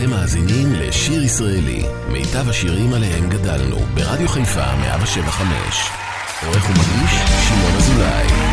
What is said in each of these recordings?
אתם מאזינים לשיר ישראלי, מיטב השירים עליהם גדלנו, ברדיו חיפה 175. עורך ומגיש, שמעון אזולאי.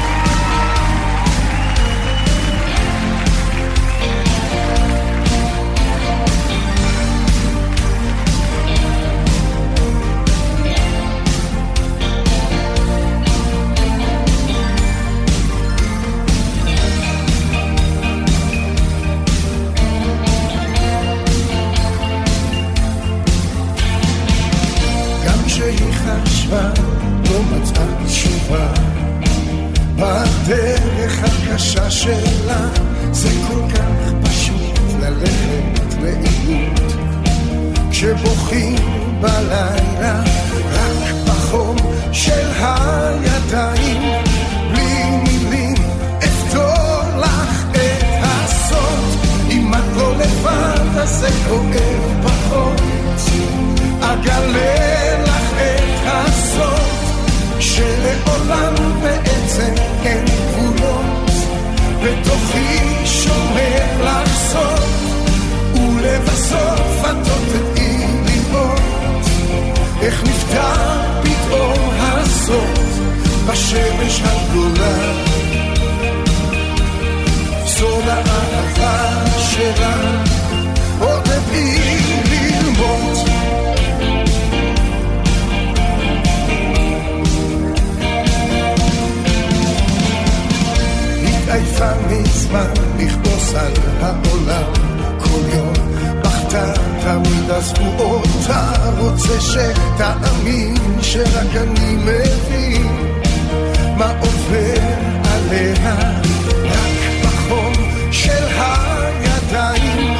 מבין מה עובר עליה רק בחום של הידיים.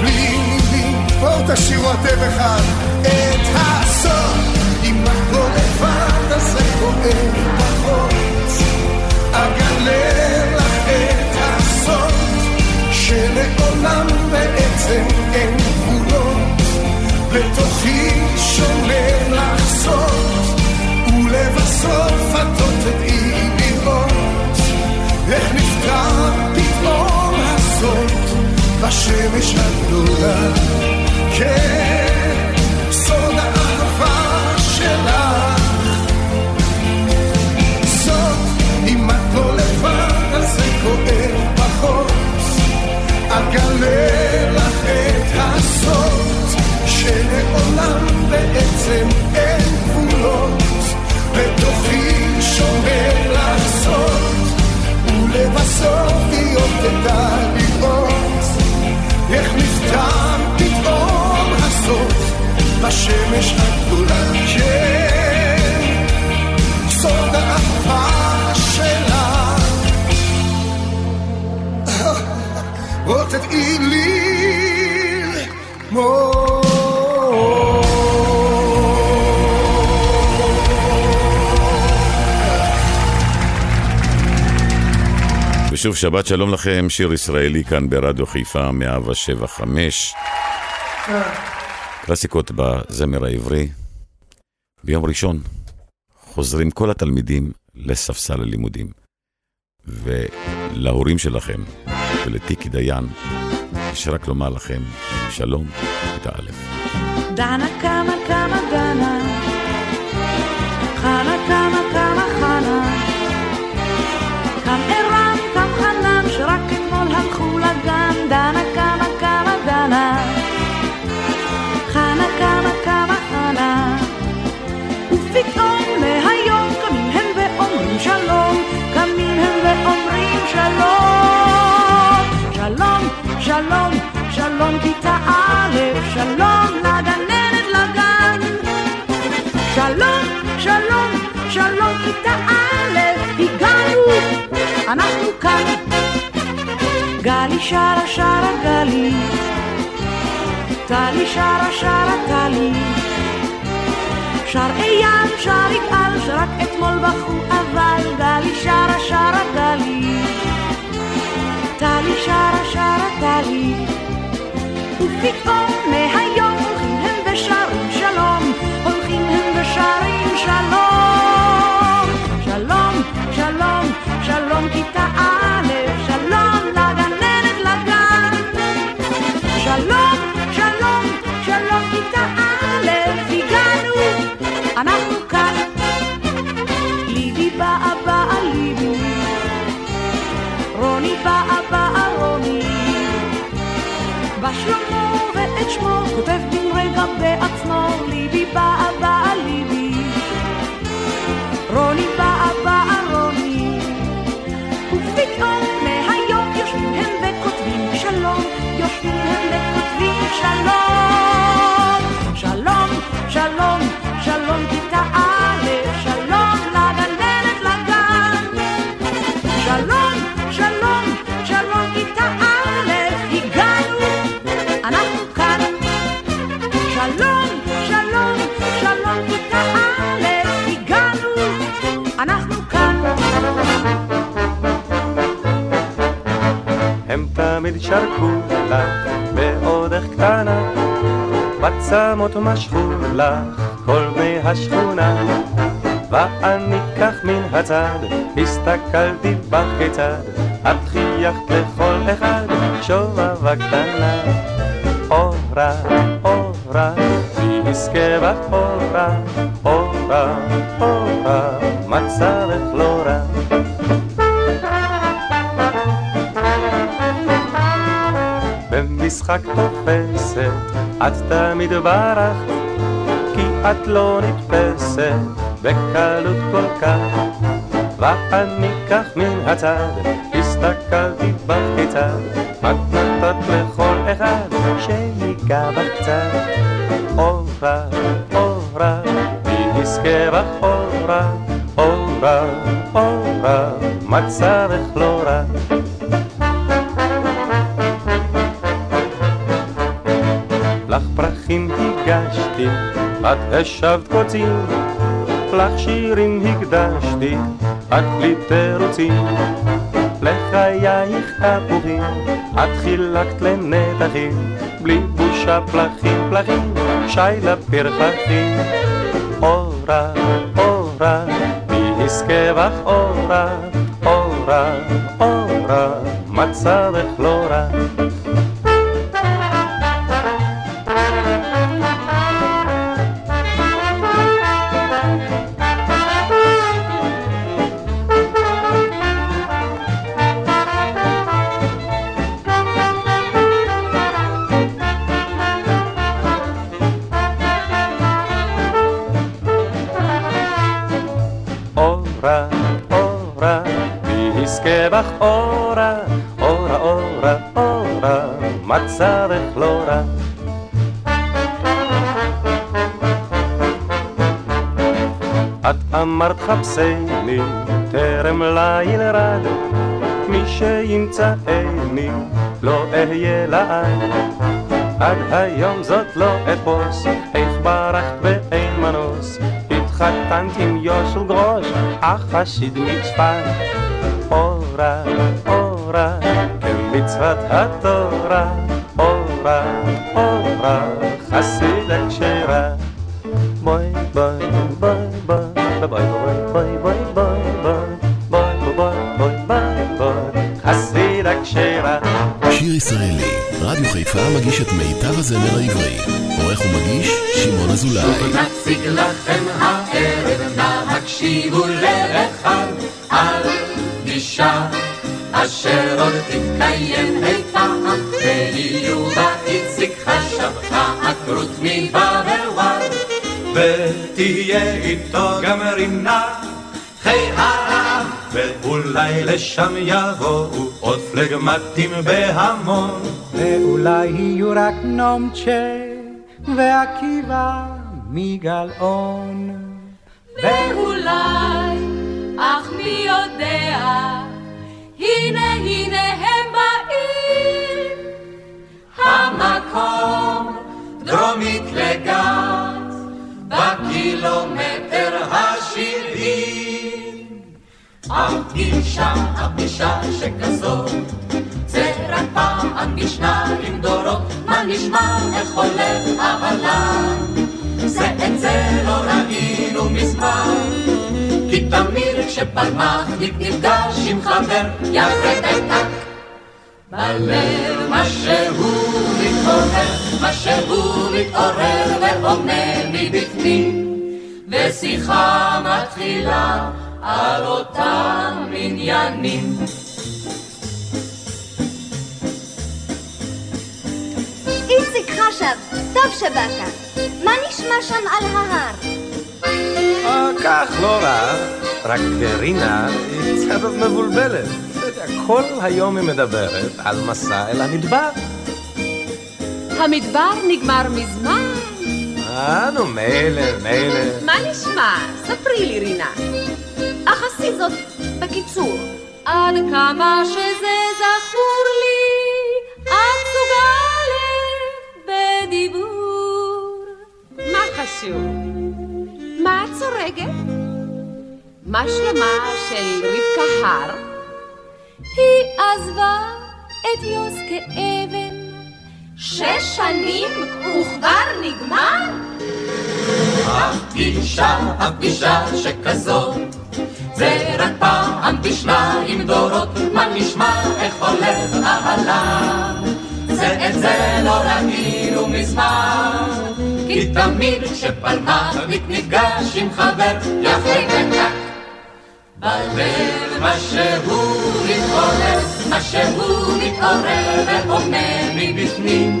בלי מילים בואו תשאירו אתם אחד. השמש הגדולה, כן, סוד האהבה שלך. זאת, אם את לא לבד, אז זה כואב פחות. אגלה לך את הסוד, שלעולם בעצם אין גבולות, בתוכי שומר לעשות, ולבסוף היא עוד תדע איך נסתם פתאום הסוף בשמש הגדולה, כן, סוד האהבה שלה. אה, או תדעי לי more ושוב שבת שלום לכם, שיר ישראלי כאן ברדיו חיפה 175. קלאסיקות בזמר העברי. ביום ראשון חוזרים כל התלמידים לספסל הלימודים. ולהורים שלכם ולטיקי דיין, יש רק לומר לכם שלום, כיתה א'. דנה קמה קמה דנה, חנה קמה שלום, שלום, שלום, שלום כיתה א', שלום לגננת לגן. שלום, שלום, שלום כיתה א', הגענו, אנחנו כאן. גלי שרה שרה גלי, טלי שרה שרה טלי. שר אייל, שר יגאל, שרק אתמול בכו אבל גלי שרה שרה גלי. טלי שרה שרה טלי. ופתאום שמו כותב בן רגע בעצמו בצמות משכו לך כל בני השכונה. ואני כך מן הצד, הסתכלתי בך כיצד, את חייכת לכל אחד, שובבה קטנה. אורה, אורה, יזכה בך אורה, אורה, אורה, מצבך לא רע. במשחק תופסת, את תמיד ברחת, כי את לא נתפסת בקלות כל כך. ואני כך מן הצד, הסתכלתי בך כיצד, את נתת לכל אחד שיגע בך קצת. אורה, אורה, מי יזכה בך אורה, אורה, אורה, מצבך לא רע. את השבת קוצים, לך שירים הקדשתי, את בלי תירוצים. לחייך תפוחים, את חילקת לנתחים, בלי בושה פלחים פלחים, שי לפרחחים. אורה, אורה, מי יזכה בך אורה, אורה, אורה, מצבך לא רע. מצבך לא רע. את אמרת חפשני, טרם ליל רד, מי שימצאני, לא אהיה לעד. עד היום זאת לא אתפוס, איך ברחת באין מנוס. התחתנת עם יושל גרוש, החסיד מצפת. אורה, אורה, כמצוות התורה, חיפה מגיש את מיטב הזמר העברי. עורך ומגיש, שמעון אזולאי. נציג לכם הערב, נא הקשיבו לאחד על פגישה אשר עוד תתקיים אי פעם, ויהיו בה איציק חשב, העקרות מבבל וואל. ותהיה איתו גם רינה, חיי הרב, ואולי לשם יבואו עוד פלגמטים בהמון. ואולי יהיו רק נומצ'ה ועקיבא מגלאון. ואולי, אך מי יודע, הנה הנה הם באים. המקום דרומית לגת, בקילומטר השבעים. הפגישה, הפגישה שכזאת, זה רק פעם בשניים דורות, מה נשמע איך הולך הבלם? זה את זה לא ראינו מזמן, כי תמיד כשפלמחניק נפגש עם חבר, יפה בטח. בלב מה שהוא מתעורר, מה שהוא מתעורר ועונה מבפנים, ושיחה מתחילה על אותם עניינים. עכשיו, טוב שבאת. מה נשמע שם על ההר? אה, כך, לא רע. רק רינה היא קצת מבולבלת. כל היום היא מדברת על מסע אל המדבר. המדבר נגמר מזמן. אה, נו, מילא, מילא. מה נשמע? ספרי לי, רינה. אך עשי זאת בקיצור. עד כמה שזה זכור לי, את בדיבור. מה חשוב? מה את צורגת? מה שלומה של רבקה הר? היא עזבה את יוס כאבן. שש שנים וכבר נגמר? הפגישה, הפגישה שכזאת זה רק פעם בשניים דורות, מה נשמע איך הולך אהלן? מזמן, כי תמיד כשפלמ"חניק ניגש עם חבר, יפה וקק. בלב מה שהוא מתעורר, מה שהוא מתעורר ועומד מבפנים,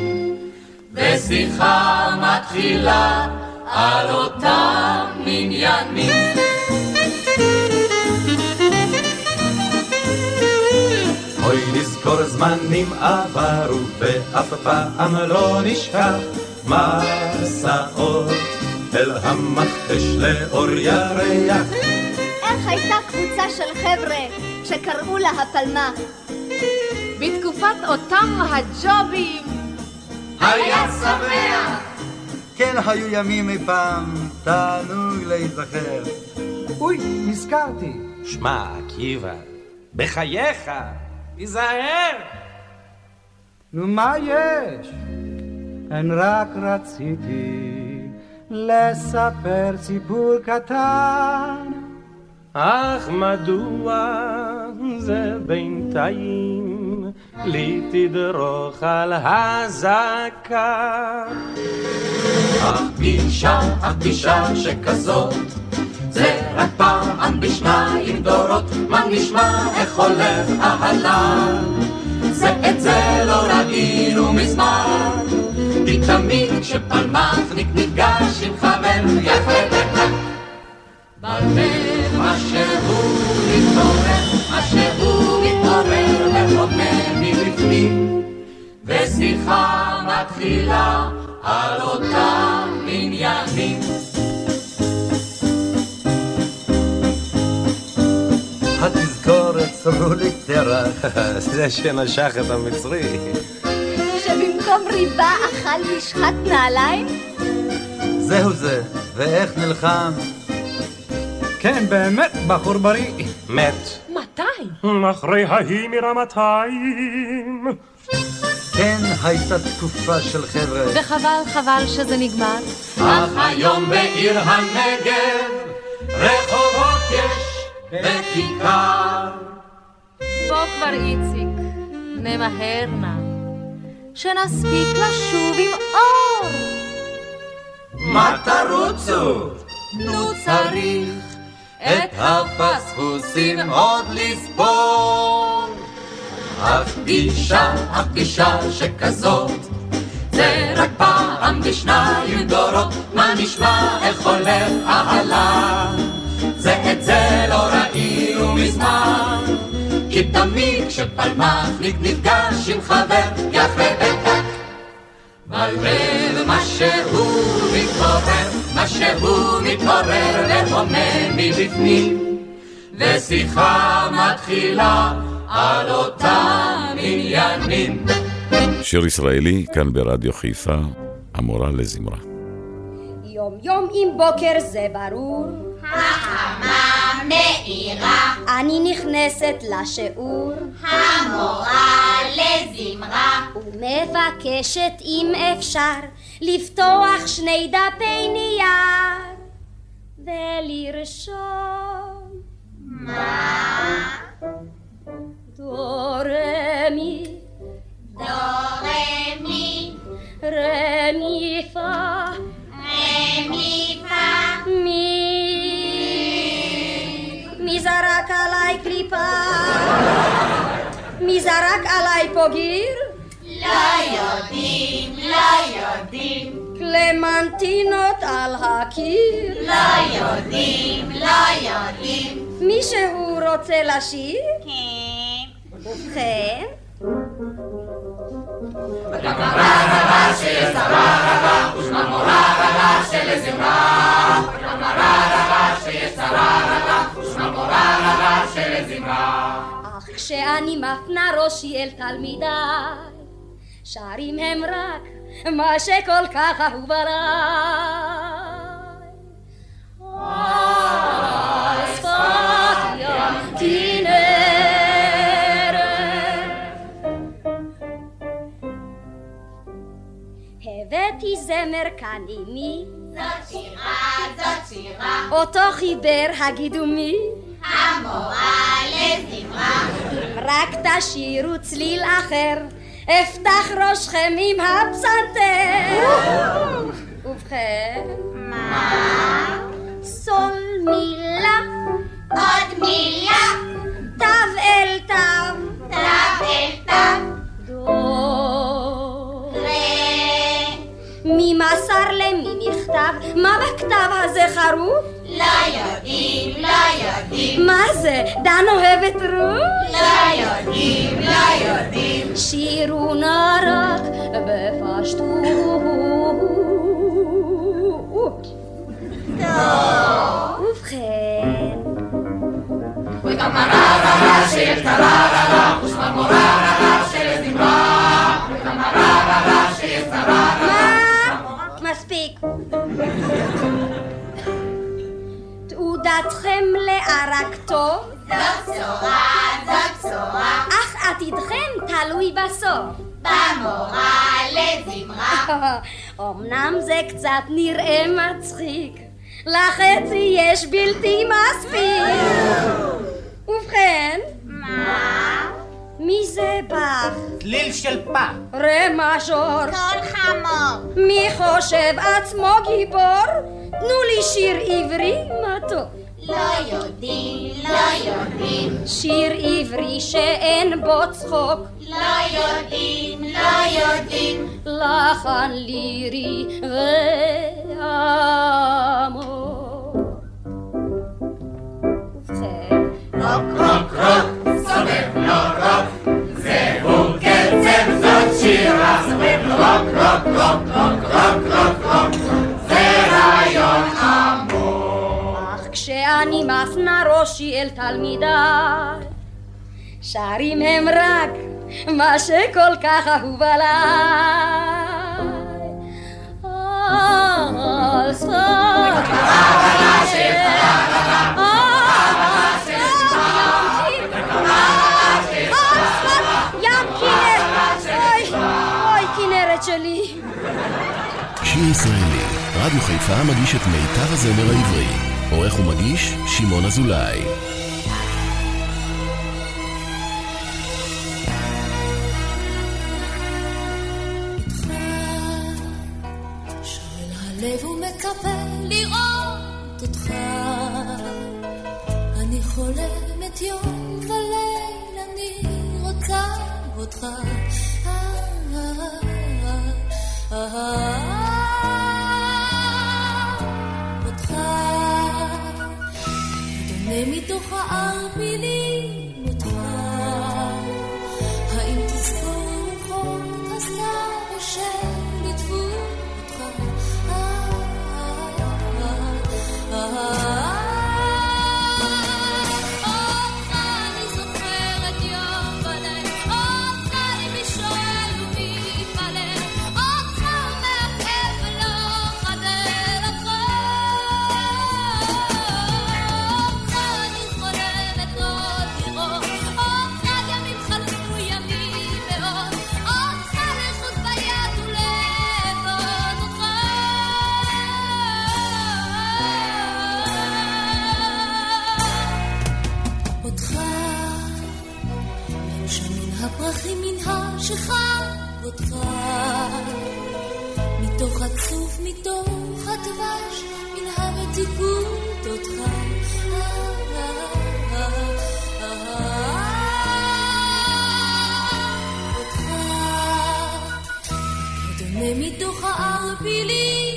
ושיחה מתחילה על אותם עניינים. נזכור זמנים עברו ואף פעם לא נשכח מסעות אל המכתש לאור ירח. איך הייתה קבוצה של חבר'ה שקראו לה הפלמ"ח? בתקופת אותם הג'ובים. היה שמח! כן היו ימים אי פעם, תענוג להיזכר. אוי, נזכרתי. שמע, עקיבא, בחייך, תיזהר. נו, מה יש? כן רק רציתי לספר סיפור קטן. אך מדוע זה בינתיים לי תדרוך על הזקה? אך פגישה, אך פגישה שכזאת זה רק פעם בשניים דורות, מה נשמע איך הולך אהלן? זה את זה לא ראינו מזמן, כי תמיד כשפלמ"חניק נפגש עם חבר יפה וקק, בלב מה שהוא מתעורר, מה שהוא מתעורר וחומם מבפנים, ושיחה מתחילה על אותם עניינים. התזכורת סרוליק תרח. זה שנשך את המצרי. שבמקום ריבה אכל משחת נעליים? זהו זה, ואיך נלחם? כן, באמת, בחור בריא. מת. מתי? אחרי ההיא מרמתיים. כן, הייתה תקופה של חבר'ה. וחבל, חבל שזה נגמר. אך היום בעיר הנגב רחובות יש וכיכר. בוא כבר איציק, נמהר נא, שנספיק לשוב עם אור. מה תרוצו? נו צריך את הפספוסים עוד לספור. הפגישה, הפגישה שכזאת, זה רק פעם בשניים דורות, מה נשמע איך הולך אהלן? זה את זה לא ראינו מזמן, כי תמיד כשפלמ"חניק נפגש עם חבר יפה וקק, בלב מה שהוא מתעורר, מה שהוא מתעורר וחומם מבפנים, ושיחה מתחילה על אותם עניינים. שיר ישראלי, כאן ברדיו חיפה, המורה לזמרה. יום יום עם בוקר זה ברור. החמה מאירה, אני נכנסת לשיעור. המורה לזמרה, ומבקשת אם אפשר לפתוח שני דפי נייר ולרשום מי זרק עליי פה גיר? לא יודעים, לא יודעים קלמנטינות על הקיר? לא יודעים, לא יודעים. מישהו רוצה לשיר? כן. ובכן? אך כשאני מפנה ראשי אל תלמידיי, שרים הם רק מה שכל כך אהוב עליי. על שפת ים כנרת. הבאתי זמר כאן עימי, זאת שירה, זאת שירה. אותו חיבר הגידו מי. המורה לזמרה. רק תשאירו צליל אחר, אפתח ראשכם עם הפסנתר. ובכן, מה? סול מילה, עוד מילה. תו אל תו, תו אל תו. דו. ממסר למי מכתב, מה בכתב הזה חרוב? לא יודעים, לא יודעים. מה זה, דן אוהבת רות? לא יודעים, לא יודעים. שירו נא רק בפשטות. ובכן, מה? תעודתכם לערק טוב, זאת בשורה, זאת בשורה. אך עתידכם תלוי בסוף. במורה לזמרה. אמנם זה קצת נראה מצחיק, לחצי יש בלתי מספיק. ובכן, מה? מי זה באך? צליל של פח. רה מז'ור. קול חמור. מי חושב עצמו גיבור? תנו לי שיר עברי מתוק. לא יודעים, לא יודעים. שיר עברי שאין בו צחוק. לא יודעים, לא יודעים. לחן לירי ועמוק. ובכן, רוק רוק רוק, סובב לו רוק, זהו קצב זאת שירה, סובב לו רוק רוק רוק רוק רוק רוק רוק, זה רעיון. כשאני מפנה ראשי אל תלמידיי, שרים הם רק מה שכל כך אהוב עליי. שיר ישראלי, רדיו חיפה מגיש את מיטב הזמר העברי. עורך ומגיש, שמעון אזולאי. הלב ומצפה לראות אותך. אה, אה, אה, אותך. מתוך הדבש מן המתיקות אותך. מתוך הערפילים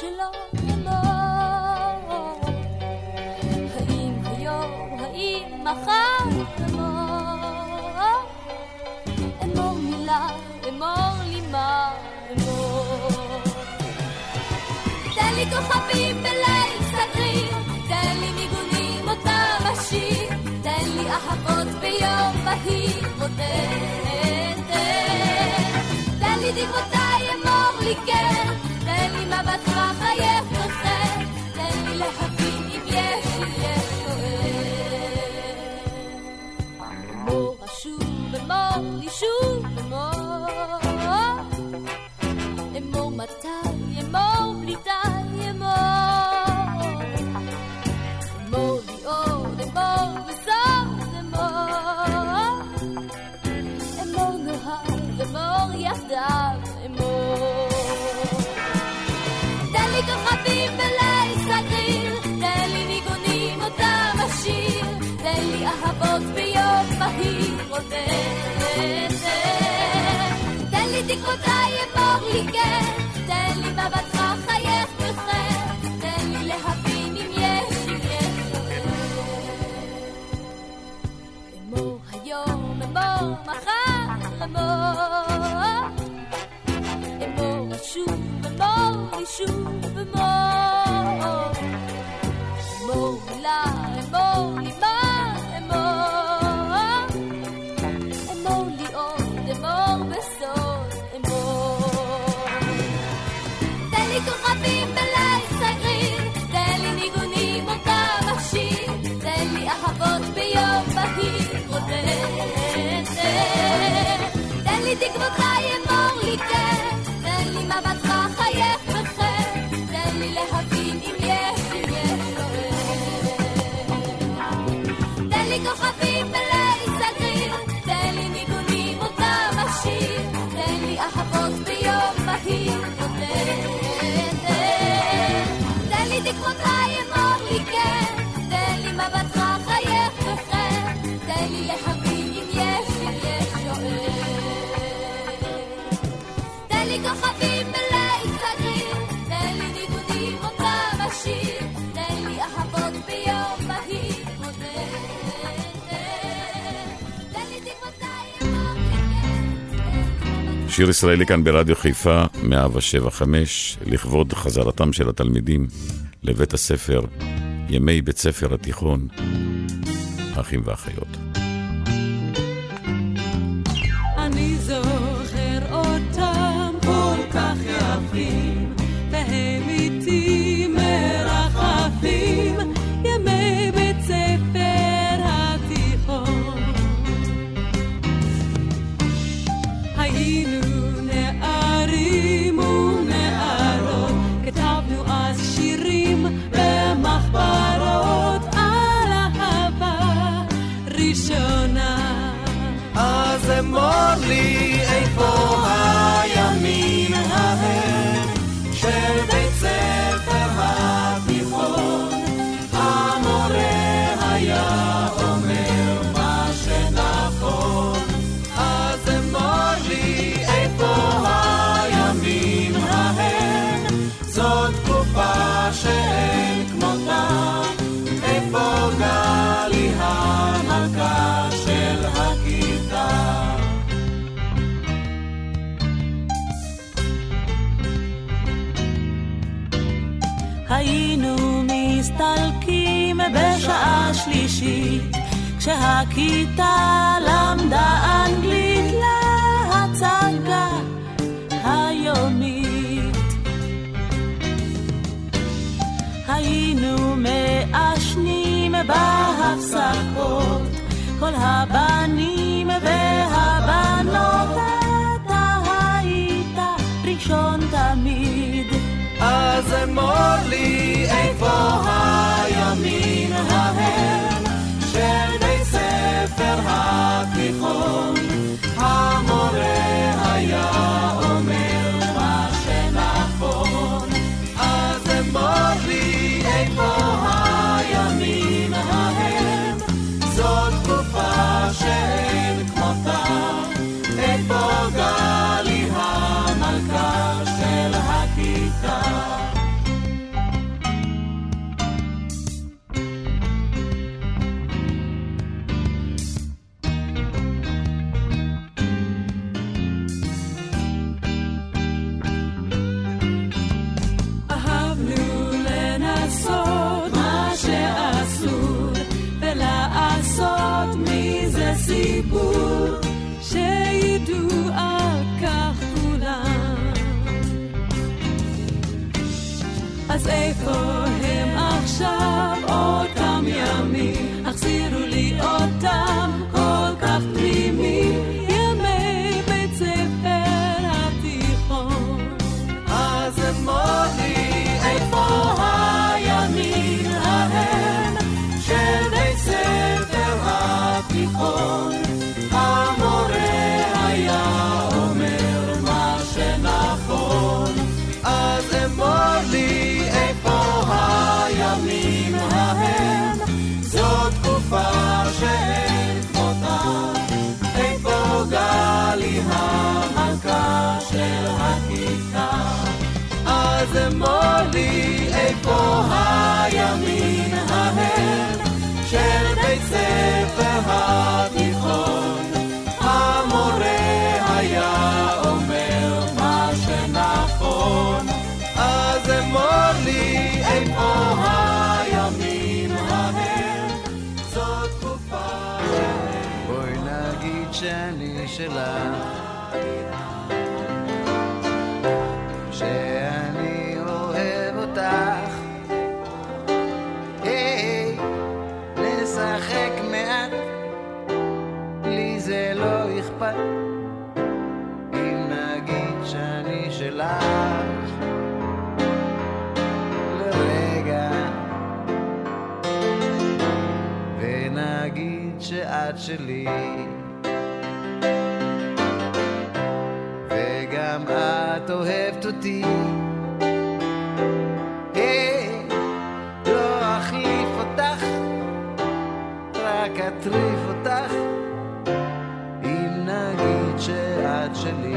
שלא כמוהו. האם היום, האם מחר כמוהו? אמור מילה, אמור לי מה אמור. תן לי כוכבים בליל סגריר, תן לי ניגונים אותם אשיר, תן לי אהבות ביום בהיר, ותן, תן. תן לי דגמותיו shoes. Potaje שיר ישראלי כאן ברדיו חיפה, 175, לכבוד חזרתם של התלמידים לבית הספר, ימי בית ספר התיכון, אחים ואחיות. כשהכיתה למדה אנגלית להצגה היומית. היינו מעשנים ב... corazón. פה הימים ההם של בית ספר התיכון. המורה היה אומר מה שנכון, אז אמור לי איפה הימים ההם, זאת תקופה... בואי נגיד שאני שלך. הצד שלי. וגם את אוהבת אותי. אה, לא אטריף אותך, אם נגיד שאת שלי.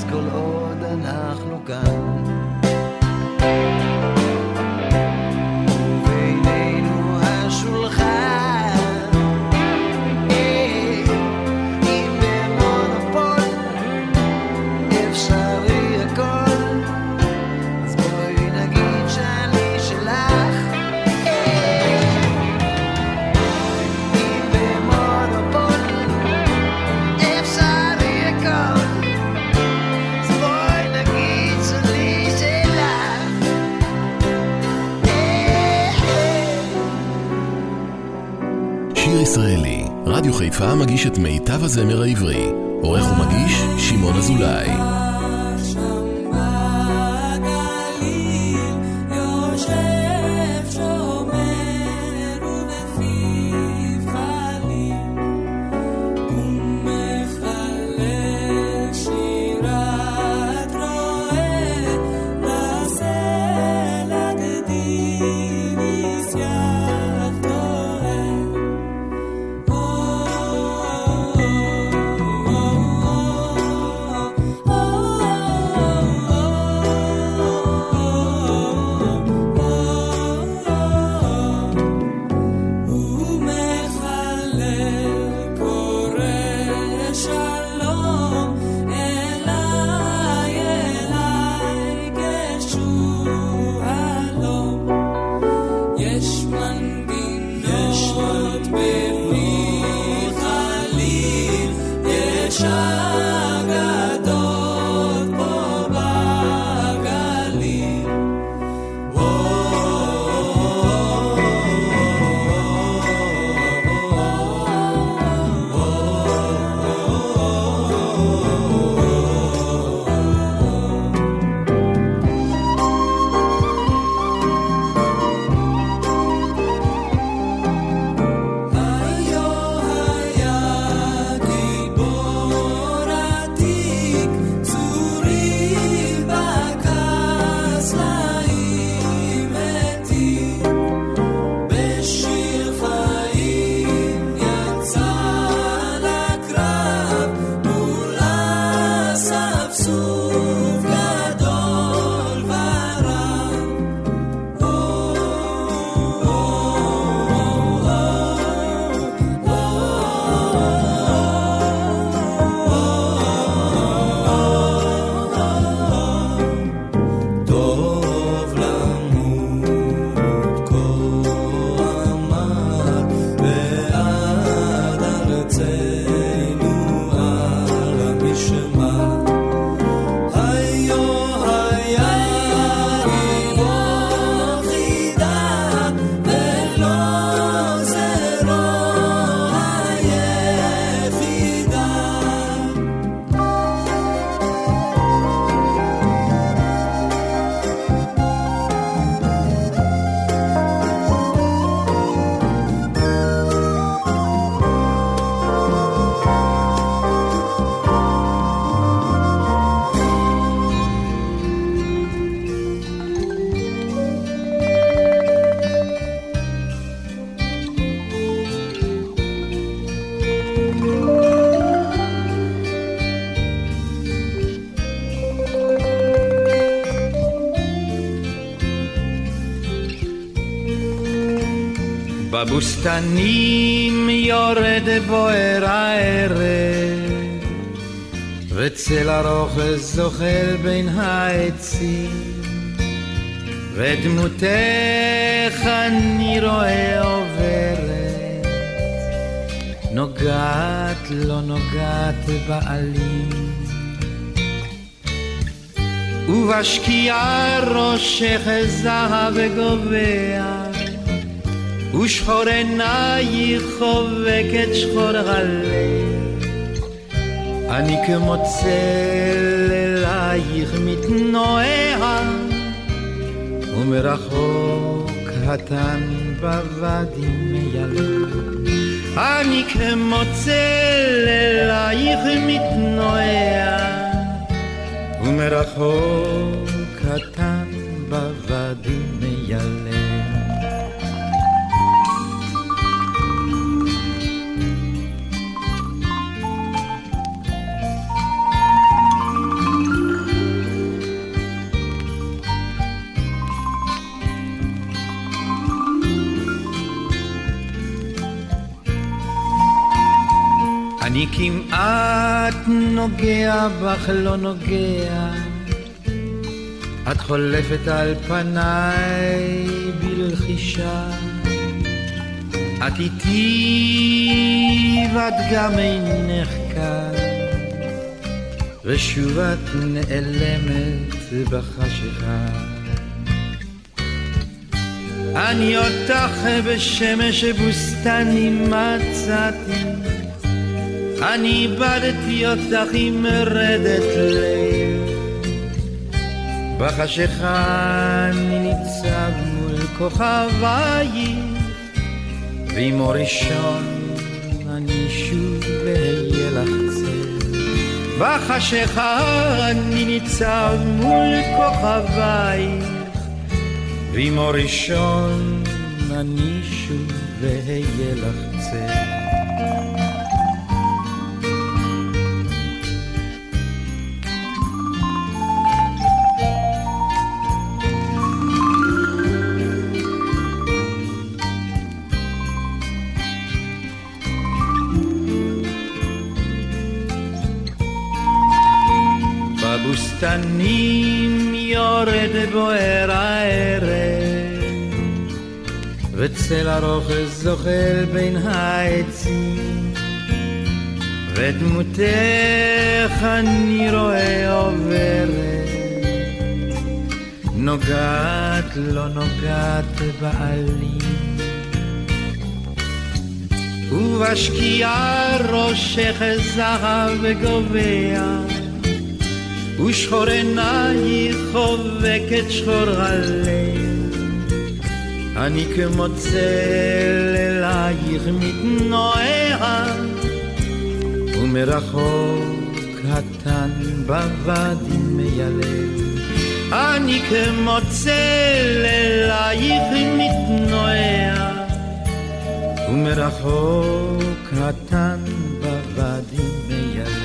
אז כל עוד אנחנו כאן. חיפה מגיש את מיטב הזמר העברי. עורך ומגיש, שמעון אזולאי. בבוסתנים יורד בוער הערב, וצל ארוך זוחל בין העצים, ודמותך אני רואה עוברת, נוגעת לא נוגעת בעלים. ובשקיעה ראשך זהב גובע, ושחור עינייך חובקת שחור הלב. אני כמו צל אלייך מתנועע, ומרחוק קטן בוואדי מיילל. אני כמו צל אלייך מתנועע, ומרחוק קטן בוואדי מיילל. כמעט נוגע בך לא נוגע. את חולפת על פניי בלחישה. את איתי ואת גם אינך כאן. ושוב את נעלמת בחשיכה. אני אותך בשמש בוסתני מצאתי אני איבדתי אותך עם מרדת לב. בחשיכה אני ניצב מול כוכבייך ועם אור ראשון אני שוב אהיה לך בחשיכה אני ניצב מול כוכבייך ועם אור ראשון אני שוב אהיה לך צל בוער הערב וצל ארוך זוחל בין העצים ודמותך אני רואה עוברת. נוגעת לא נוגעת בעלים ובשקיעה ראשך זהב גובע ושחור עינייך חובקת שחור הלב אני כמו צל אלייך מתנועע ומרחוק קטן בוואדי מיילב אני כמו צל אלייך מתנועע ומרחוק קטן בוואדי מיילב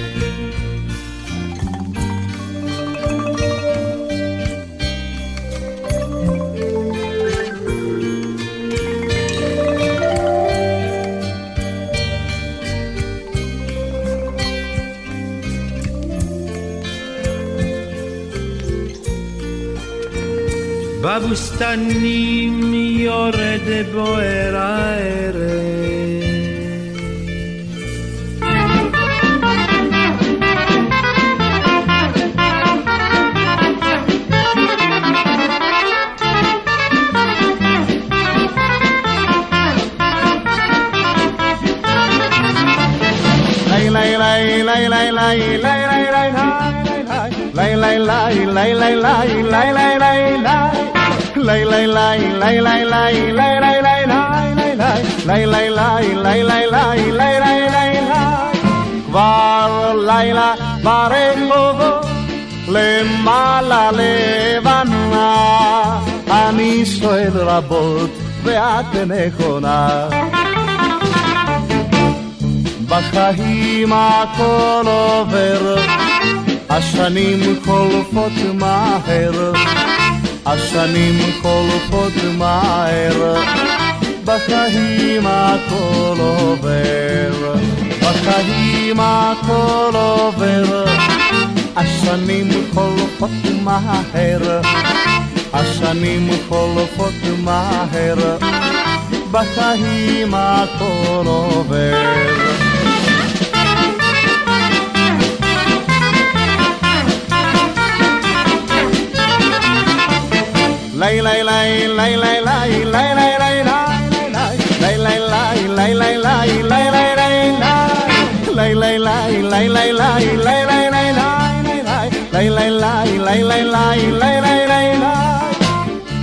בבוסתנים יורד בוער הערב lay lay lay lay lay lay lay lay lay lay lay lay כבר לילה ברחובות למעלה לבנה אני שואל רבות ואת נכונה בחיים הכל עובר, השנים חולפות מהר, השנים חולפות מהר, בחיים הכל עובר, בחיים הכל עובר, השנים חולפות מהר, השנים חולפות מהר, בחיים הכל עובר. Lay lay lay lay lay lay lay lay lay lay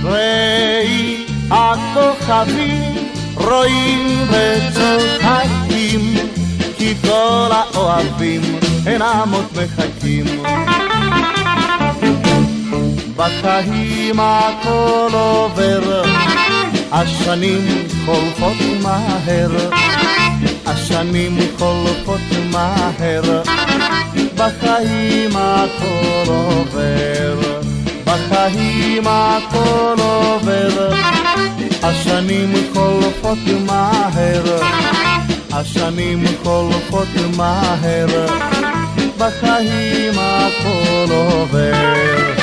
ראי הכוכבים רואים וצוחקים כי כל האוהבים אינם עוד מחכים בחיים הכל עובר, השנים חולפות מהר, השנים חולפות מהר, בחיים הכל עובר, בחיים הכל עובר, השנים חולפות מהר, השנים חולפות מהר, בחיים הכל עובר.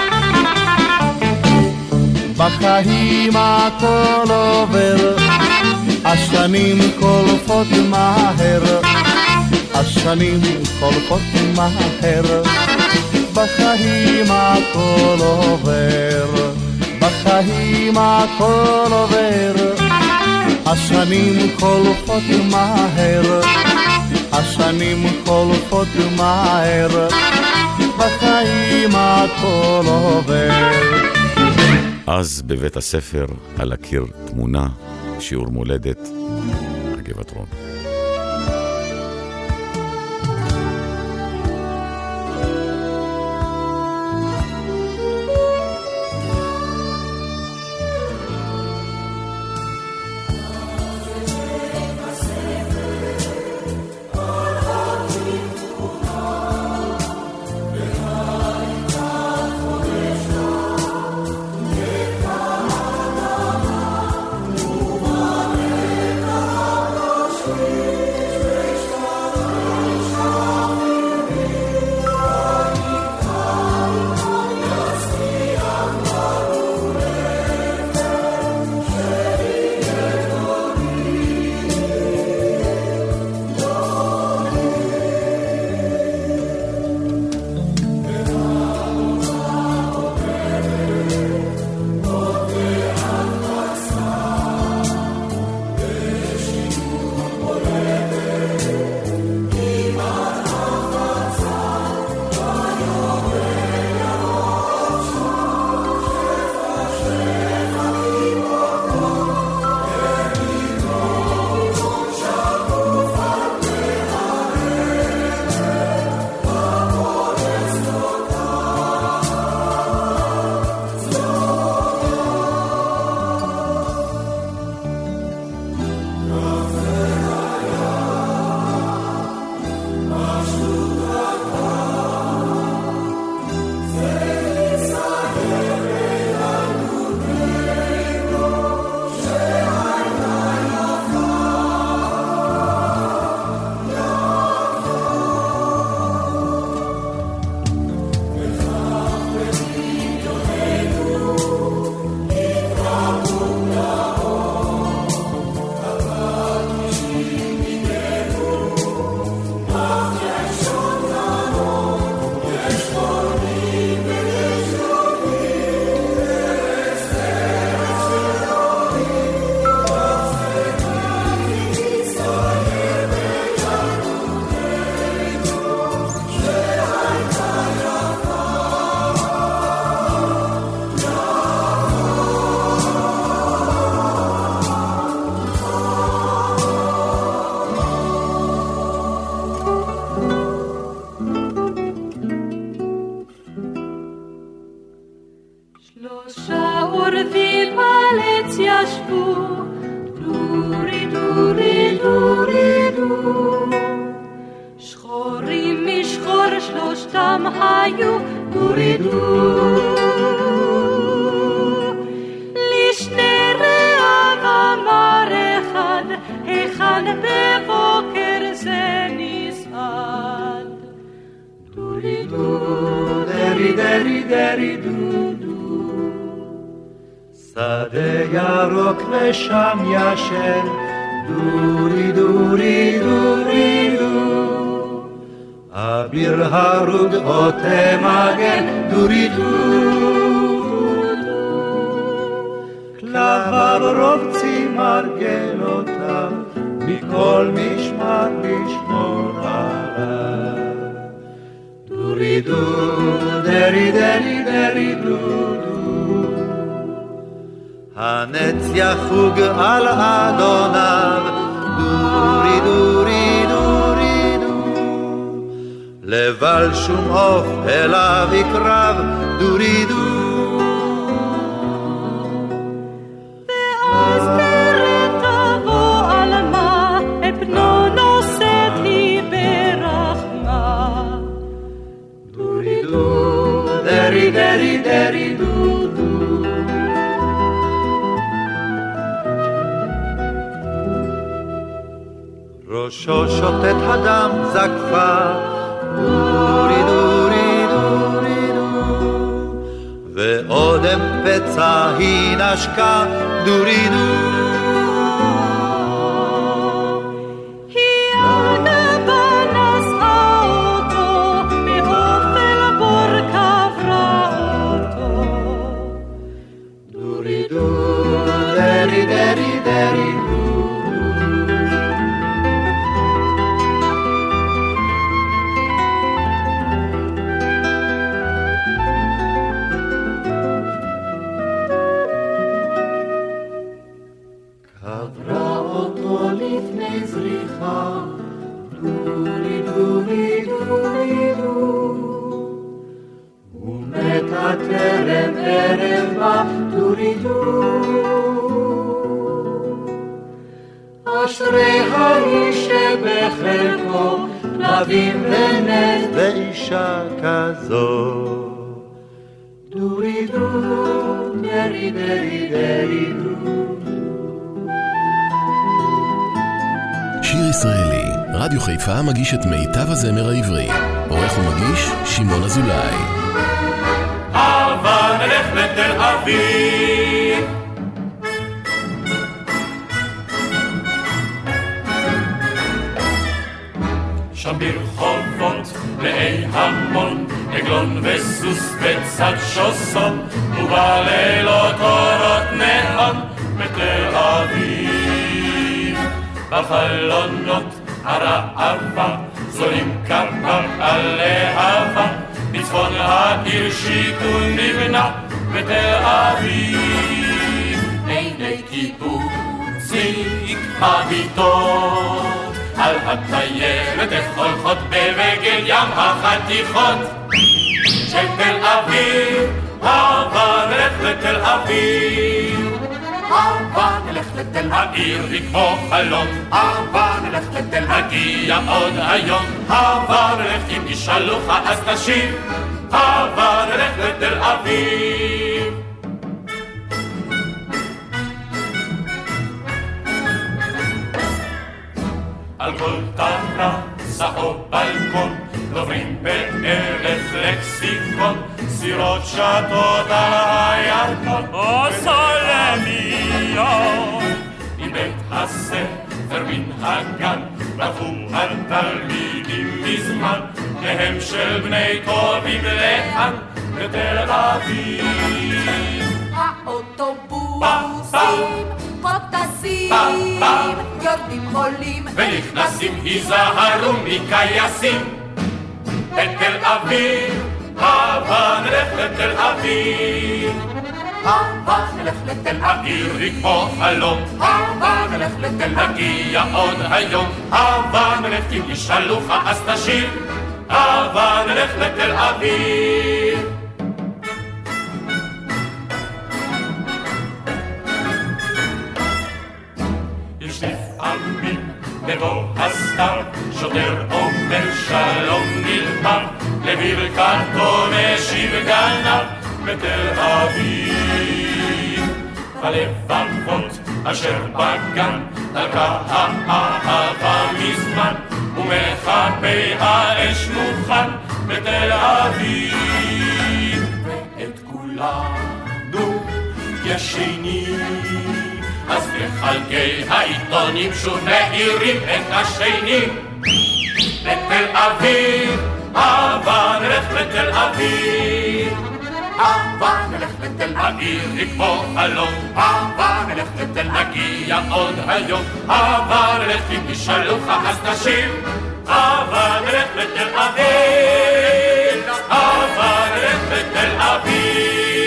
בחיים הכל עובר, השנים חולפות מהר, השנים חולפות מהר, בחיים הכל עובר, בחיים הכל עובר, השנים חולפות מהר, השנים חולפות מהר, בחיים הכל עובר. אז בבית הספר, על הקיר תמונה, שיעור מולדת, הגבעת רון. עוטה מגן, דורי דו. כלביו רובצים מרגלותיו, מכל משמר לשמור עליו. דורי דו, דרי דרי דרי דו דו. הנץ יחוג על אדוניו, דורי דורי דורי לבל שום עוף אליו יקרב, דורי דו. ואז תראה תבוא עלמה, את בנו נושאת היא ברחמה. דורי דו, דרי דרי דרי דו דו. ראשו שוטט הדם זקפה, דורי דורי דורי דו. ואודם פצע היא נשקה, דורי דו. אשרי האיש שבחלקו כלבים ונס ואישה כזו. דורי דו, דרי דרי דרי דו. שיר ישראלי, רדיו חיפה מגיש את מיטב הזמר העברי. עורך ומגיש, שמעון אזולאי. הבה נלך לתל אביב. שם ברחובות מלאי המון, עגלון וסוס בצד שוסון, ובלילות אורות נאון בתל אביב. בחלונות הרעבה זולים כמה על להבה, בצפון העיר שיכון נבנה בתל אביב. עיני קיבוציק מביטות על הטיילת הולכות ברגל ים החתיכות של תל אביב, הבה נלך לתל אביב. הבה נלך לתל העיר היא כמו חלום, הבה נלך לתל הגיע עוד היום, הבה נלך אם ישאלוך אז תשיב, הבה נלך לתל אביב. על כל טרסה או בלקון, דוברים באלף לקסיקון, סירות שטות על הירקון, או סולמיות. עם בית הספר מן הגן, רבו התלמידים מזמן, פניהם של בני טובים לאן, בתל אביב. האוטובוסים פה טסים, יורדים עולים ונכנסים היזהרו מקייסים. בתל אביב, הבה נלך לתל אביב. הבה נלך לתל היא כמו חלום, הבה נלך לתל נגיע עוד היום, הבה נלך אם ישאלוך אז הבה נלך לתל אביב. בבוא הסתיו, שוטר אומר שלום נלחם, לברכתו משיב גנב בתל אביב. הלבבות אשר בגן, דלקה האהבה מזמן, ומכבי האש מוכן בתל אביב. ואת כולנו ישנים. אז מחלקי העיתונים שוב מאירים את השנים. לתל אביב, הבה נלך לתל אביב. הבה נלך לתל העיר היא כמו חלום. הבה נלך לתל נגיע עוד היום. הבה נלך אם ישאלוך אז תשיב. הבה נלך לתל אביב. הבה נלך לתל אביב.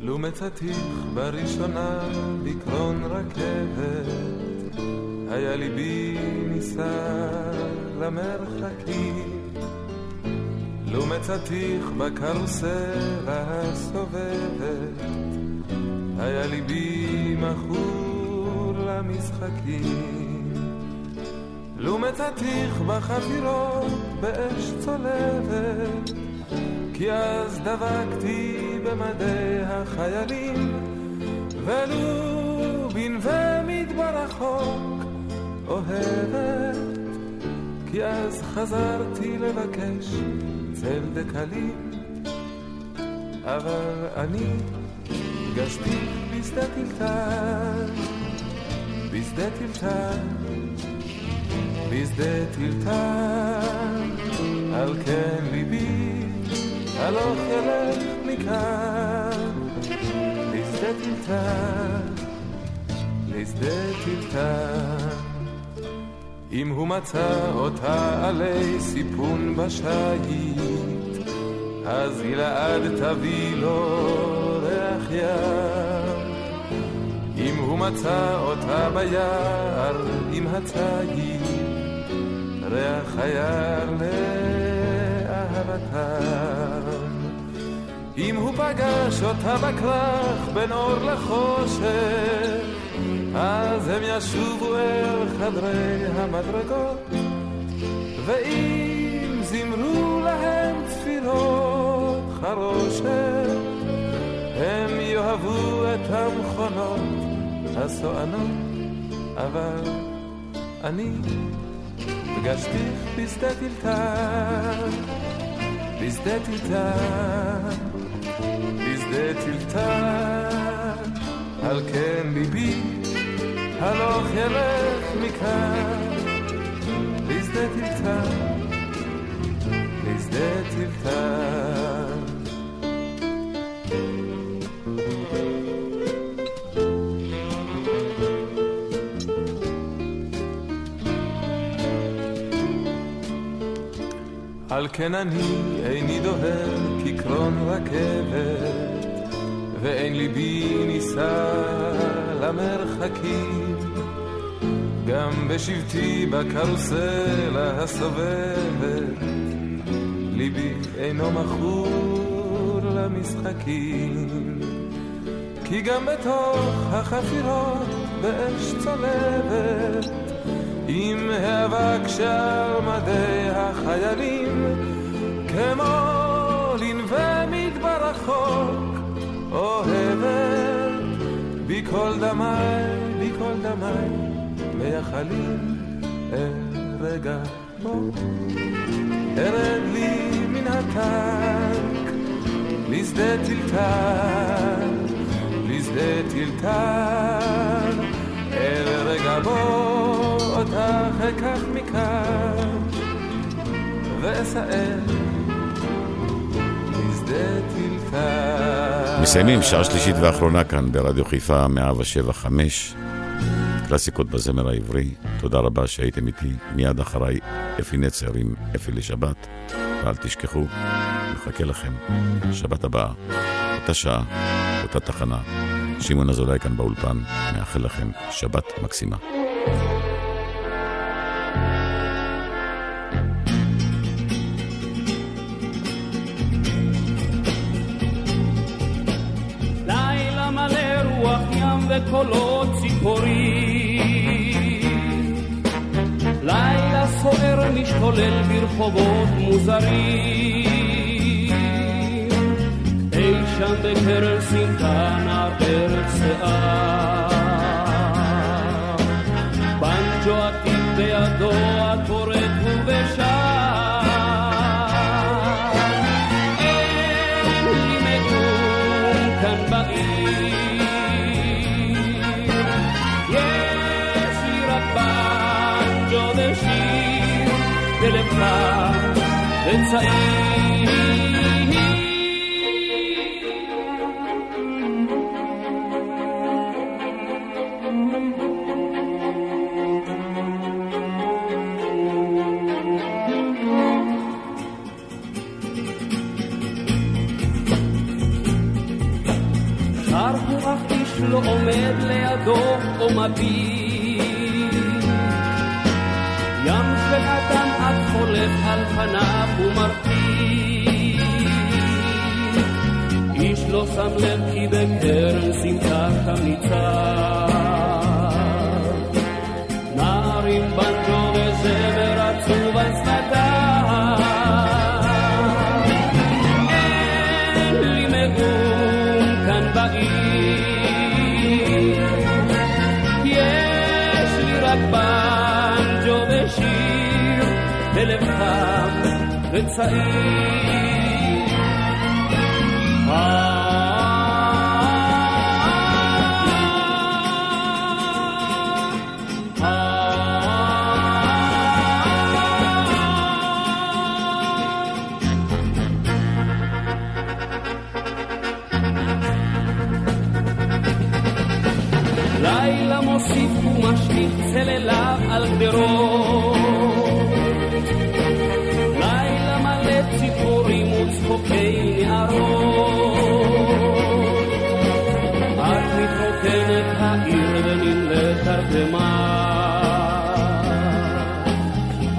לו מצאתיך בראשונה בקרון רכבת, היה ליבי נישא למרחקים. לו מצאתיך בקרוסלה הסובבת, היה ליבי מכור למשחקים. לו מצאתיך בחפירות באש צולבת, כי אז דבקתי במדי החיילים, ולו בנווה מדבר רחוק אוהבת, כי אז חזרתי לבקש צל דקלים, אבל אני גשתי בשדה טלטל, בשדה טלטל, בשדה טלטל, על כן ליבי הלוך ילך מכאן, לשדה טלטל, לשדה טלטל. אם הוא מצא אותה עלי סיפון בשייט, אז גלעד תביא לו ריח ים. אם הוא מצא אותה ביער עם הציד, ריח היער לאהבתם. אם הוא פגש אותה בכרך בין אור לחושך, אז הם ישובו אל חדרי המדרגות, ואם זמרו להם צפירות חרושת, הם יאהבו את המכונות הסוענות, אבל אני פגשתיך בשדה טלטל, בשדה טלטל, טלטל, על כן ליבי הלוך ילך מכאן, לשדה טלטל, לשדה טלטל. על כן אני איני דוהר כקרון רכבת, ואין ליבי נישא למרחקים. גם בשבטי בקרוסלה הסובבת, ליבי אינו מכור למשחקים. כי גם בתוך החפירות באש צולבת, עם האבק שער מדי החיילים, כמו לנווה מדבר רחוק, אוהבת, בי כל דמיי, בי כל דמיי, מייחלים אל רגע בו. ארד לי מן הטנק, לשדה טלטל, לשדה טלטל, אל רגע בו. אותך אקח מכאן ואסער לשדה טלטל. מסיימים שעה שלישית ואחרונה כאן ברדיו חיפה 175 קלאסיקות בזמר העברי. תודה רבה שהייתם איתי. מיד אחריי אפי נצר עם אפי לשבת. ואל תשכחו, מחכה לכם. שבת הבאה, אותה שעה, אותה תחנה. שמעון אזולאי כאן באולפן, מאחל לכם שבת מקסימה. וקולות ציפורים. לילה סוער משתולל ברחובות מוזרים. אי שם בקרן סמטה נעבר שיער. בנג'ו עתיק בידו וצעיר פניו ומרטיט. איש לא שם לב כי בקרן סמטה שם ניצב. נערים בנג'ו וזמר עצוב על שפתיו. אין לי מגום כאן בעיר. יש לי רק בנג'ו ושיר, בלב חם וצעיר. לילה מוסיף ומשליך צלליו על גדרות. וצחוקי נערות. את מתרוקנת העיר ונמלאת תרדמה.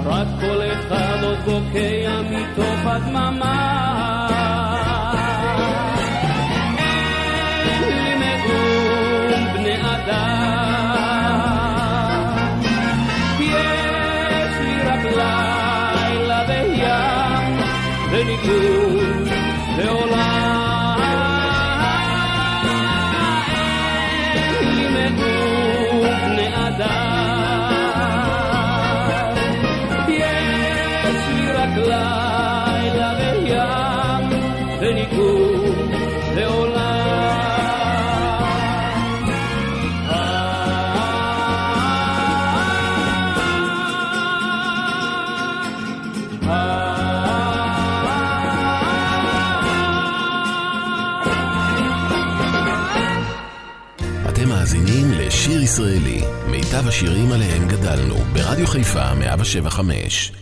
רק כל אחד עוד בוקע מתוך הדממה. אין השירים עליהם גדלנו, ברדיו חיפה 175.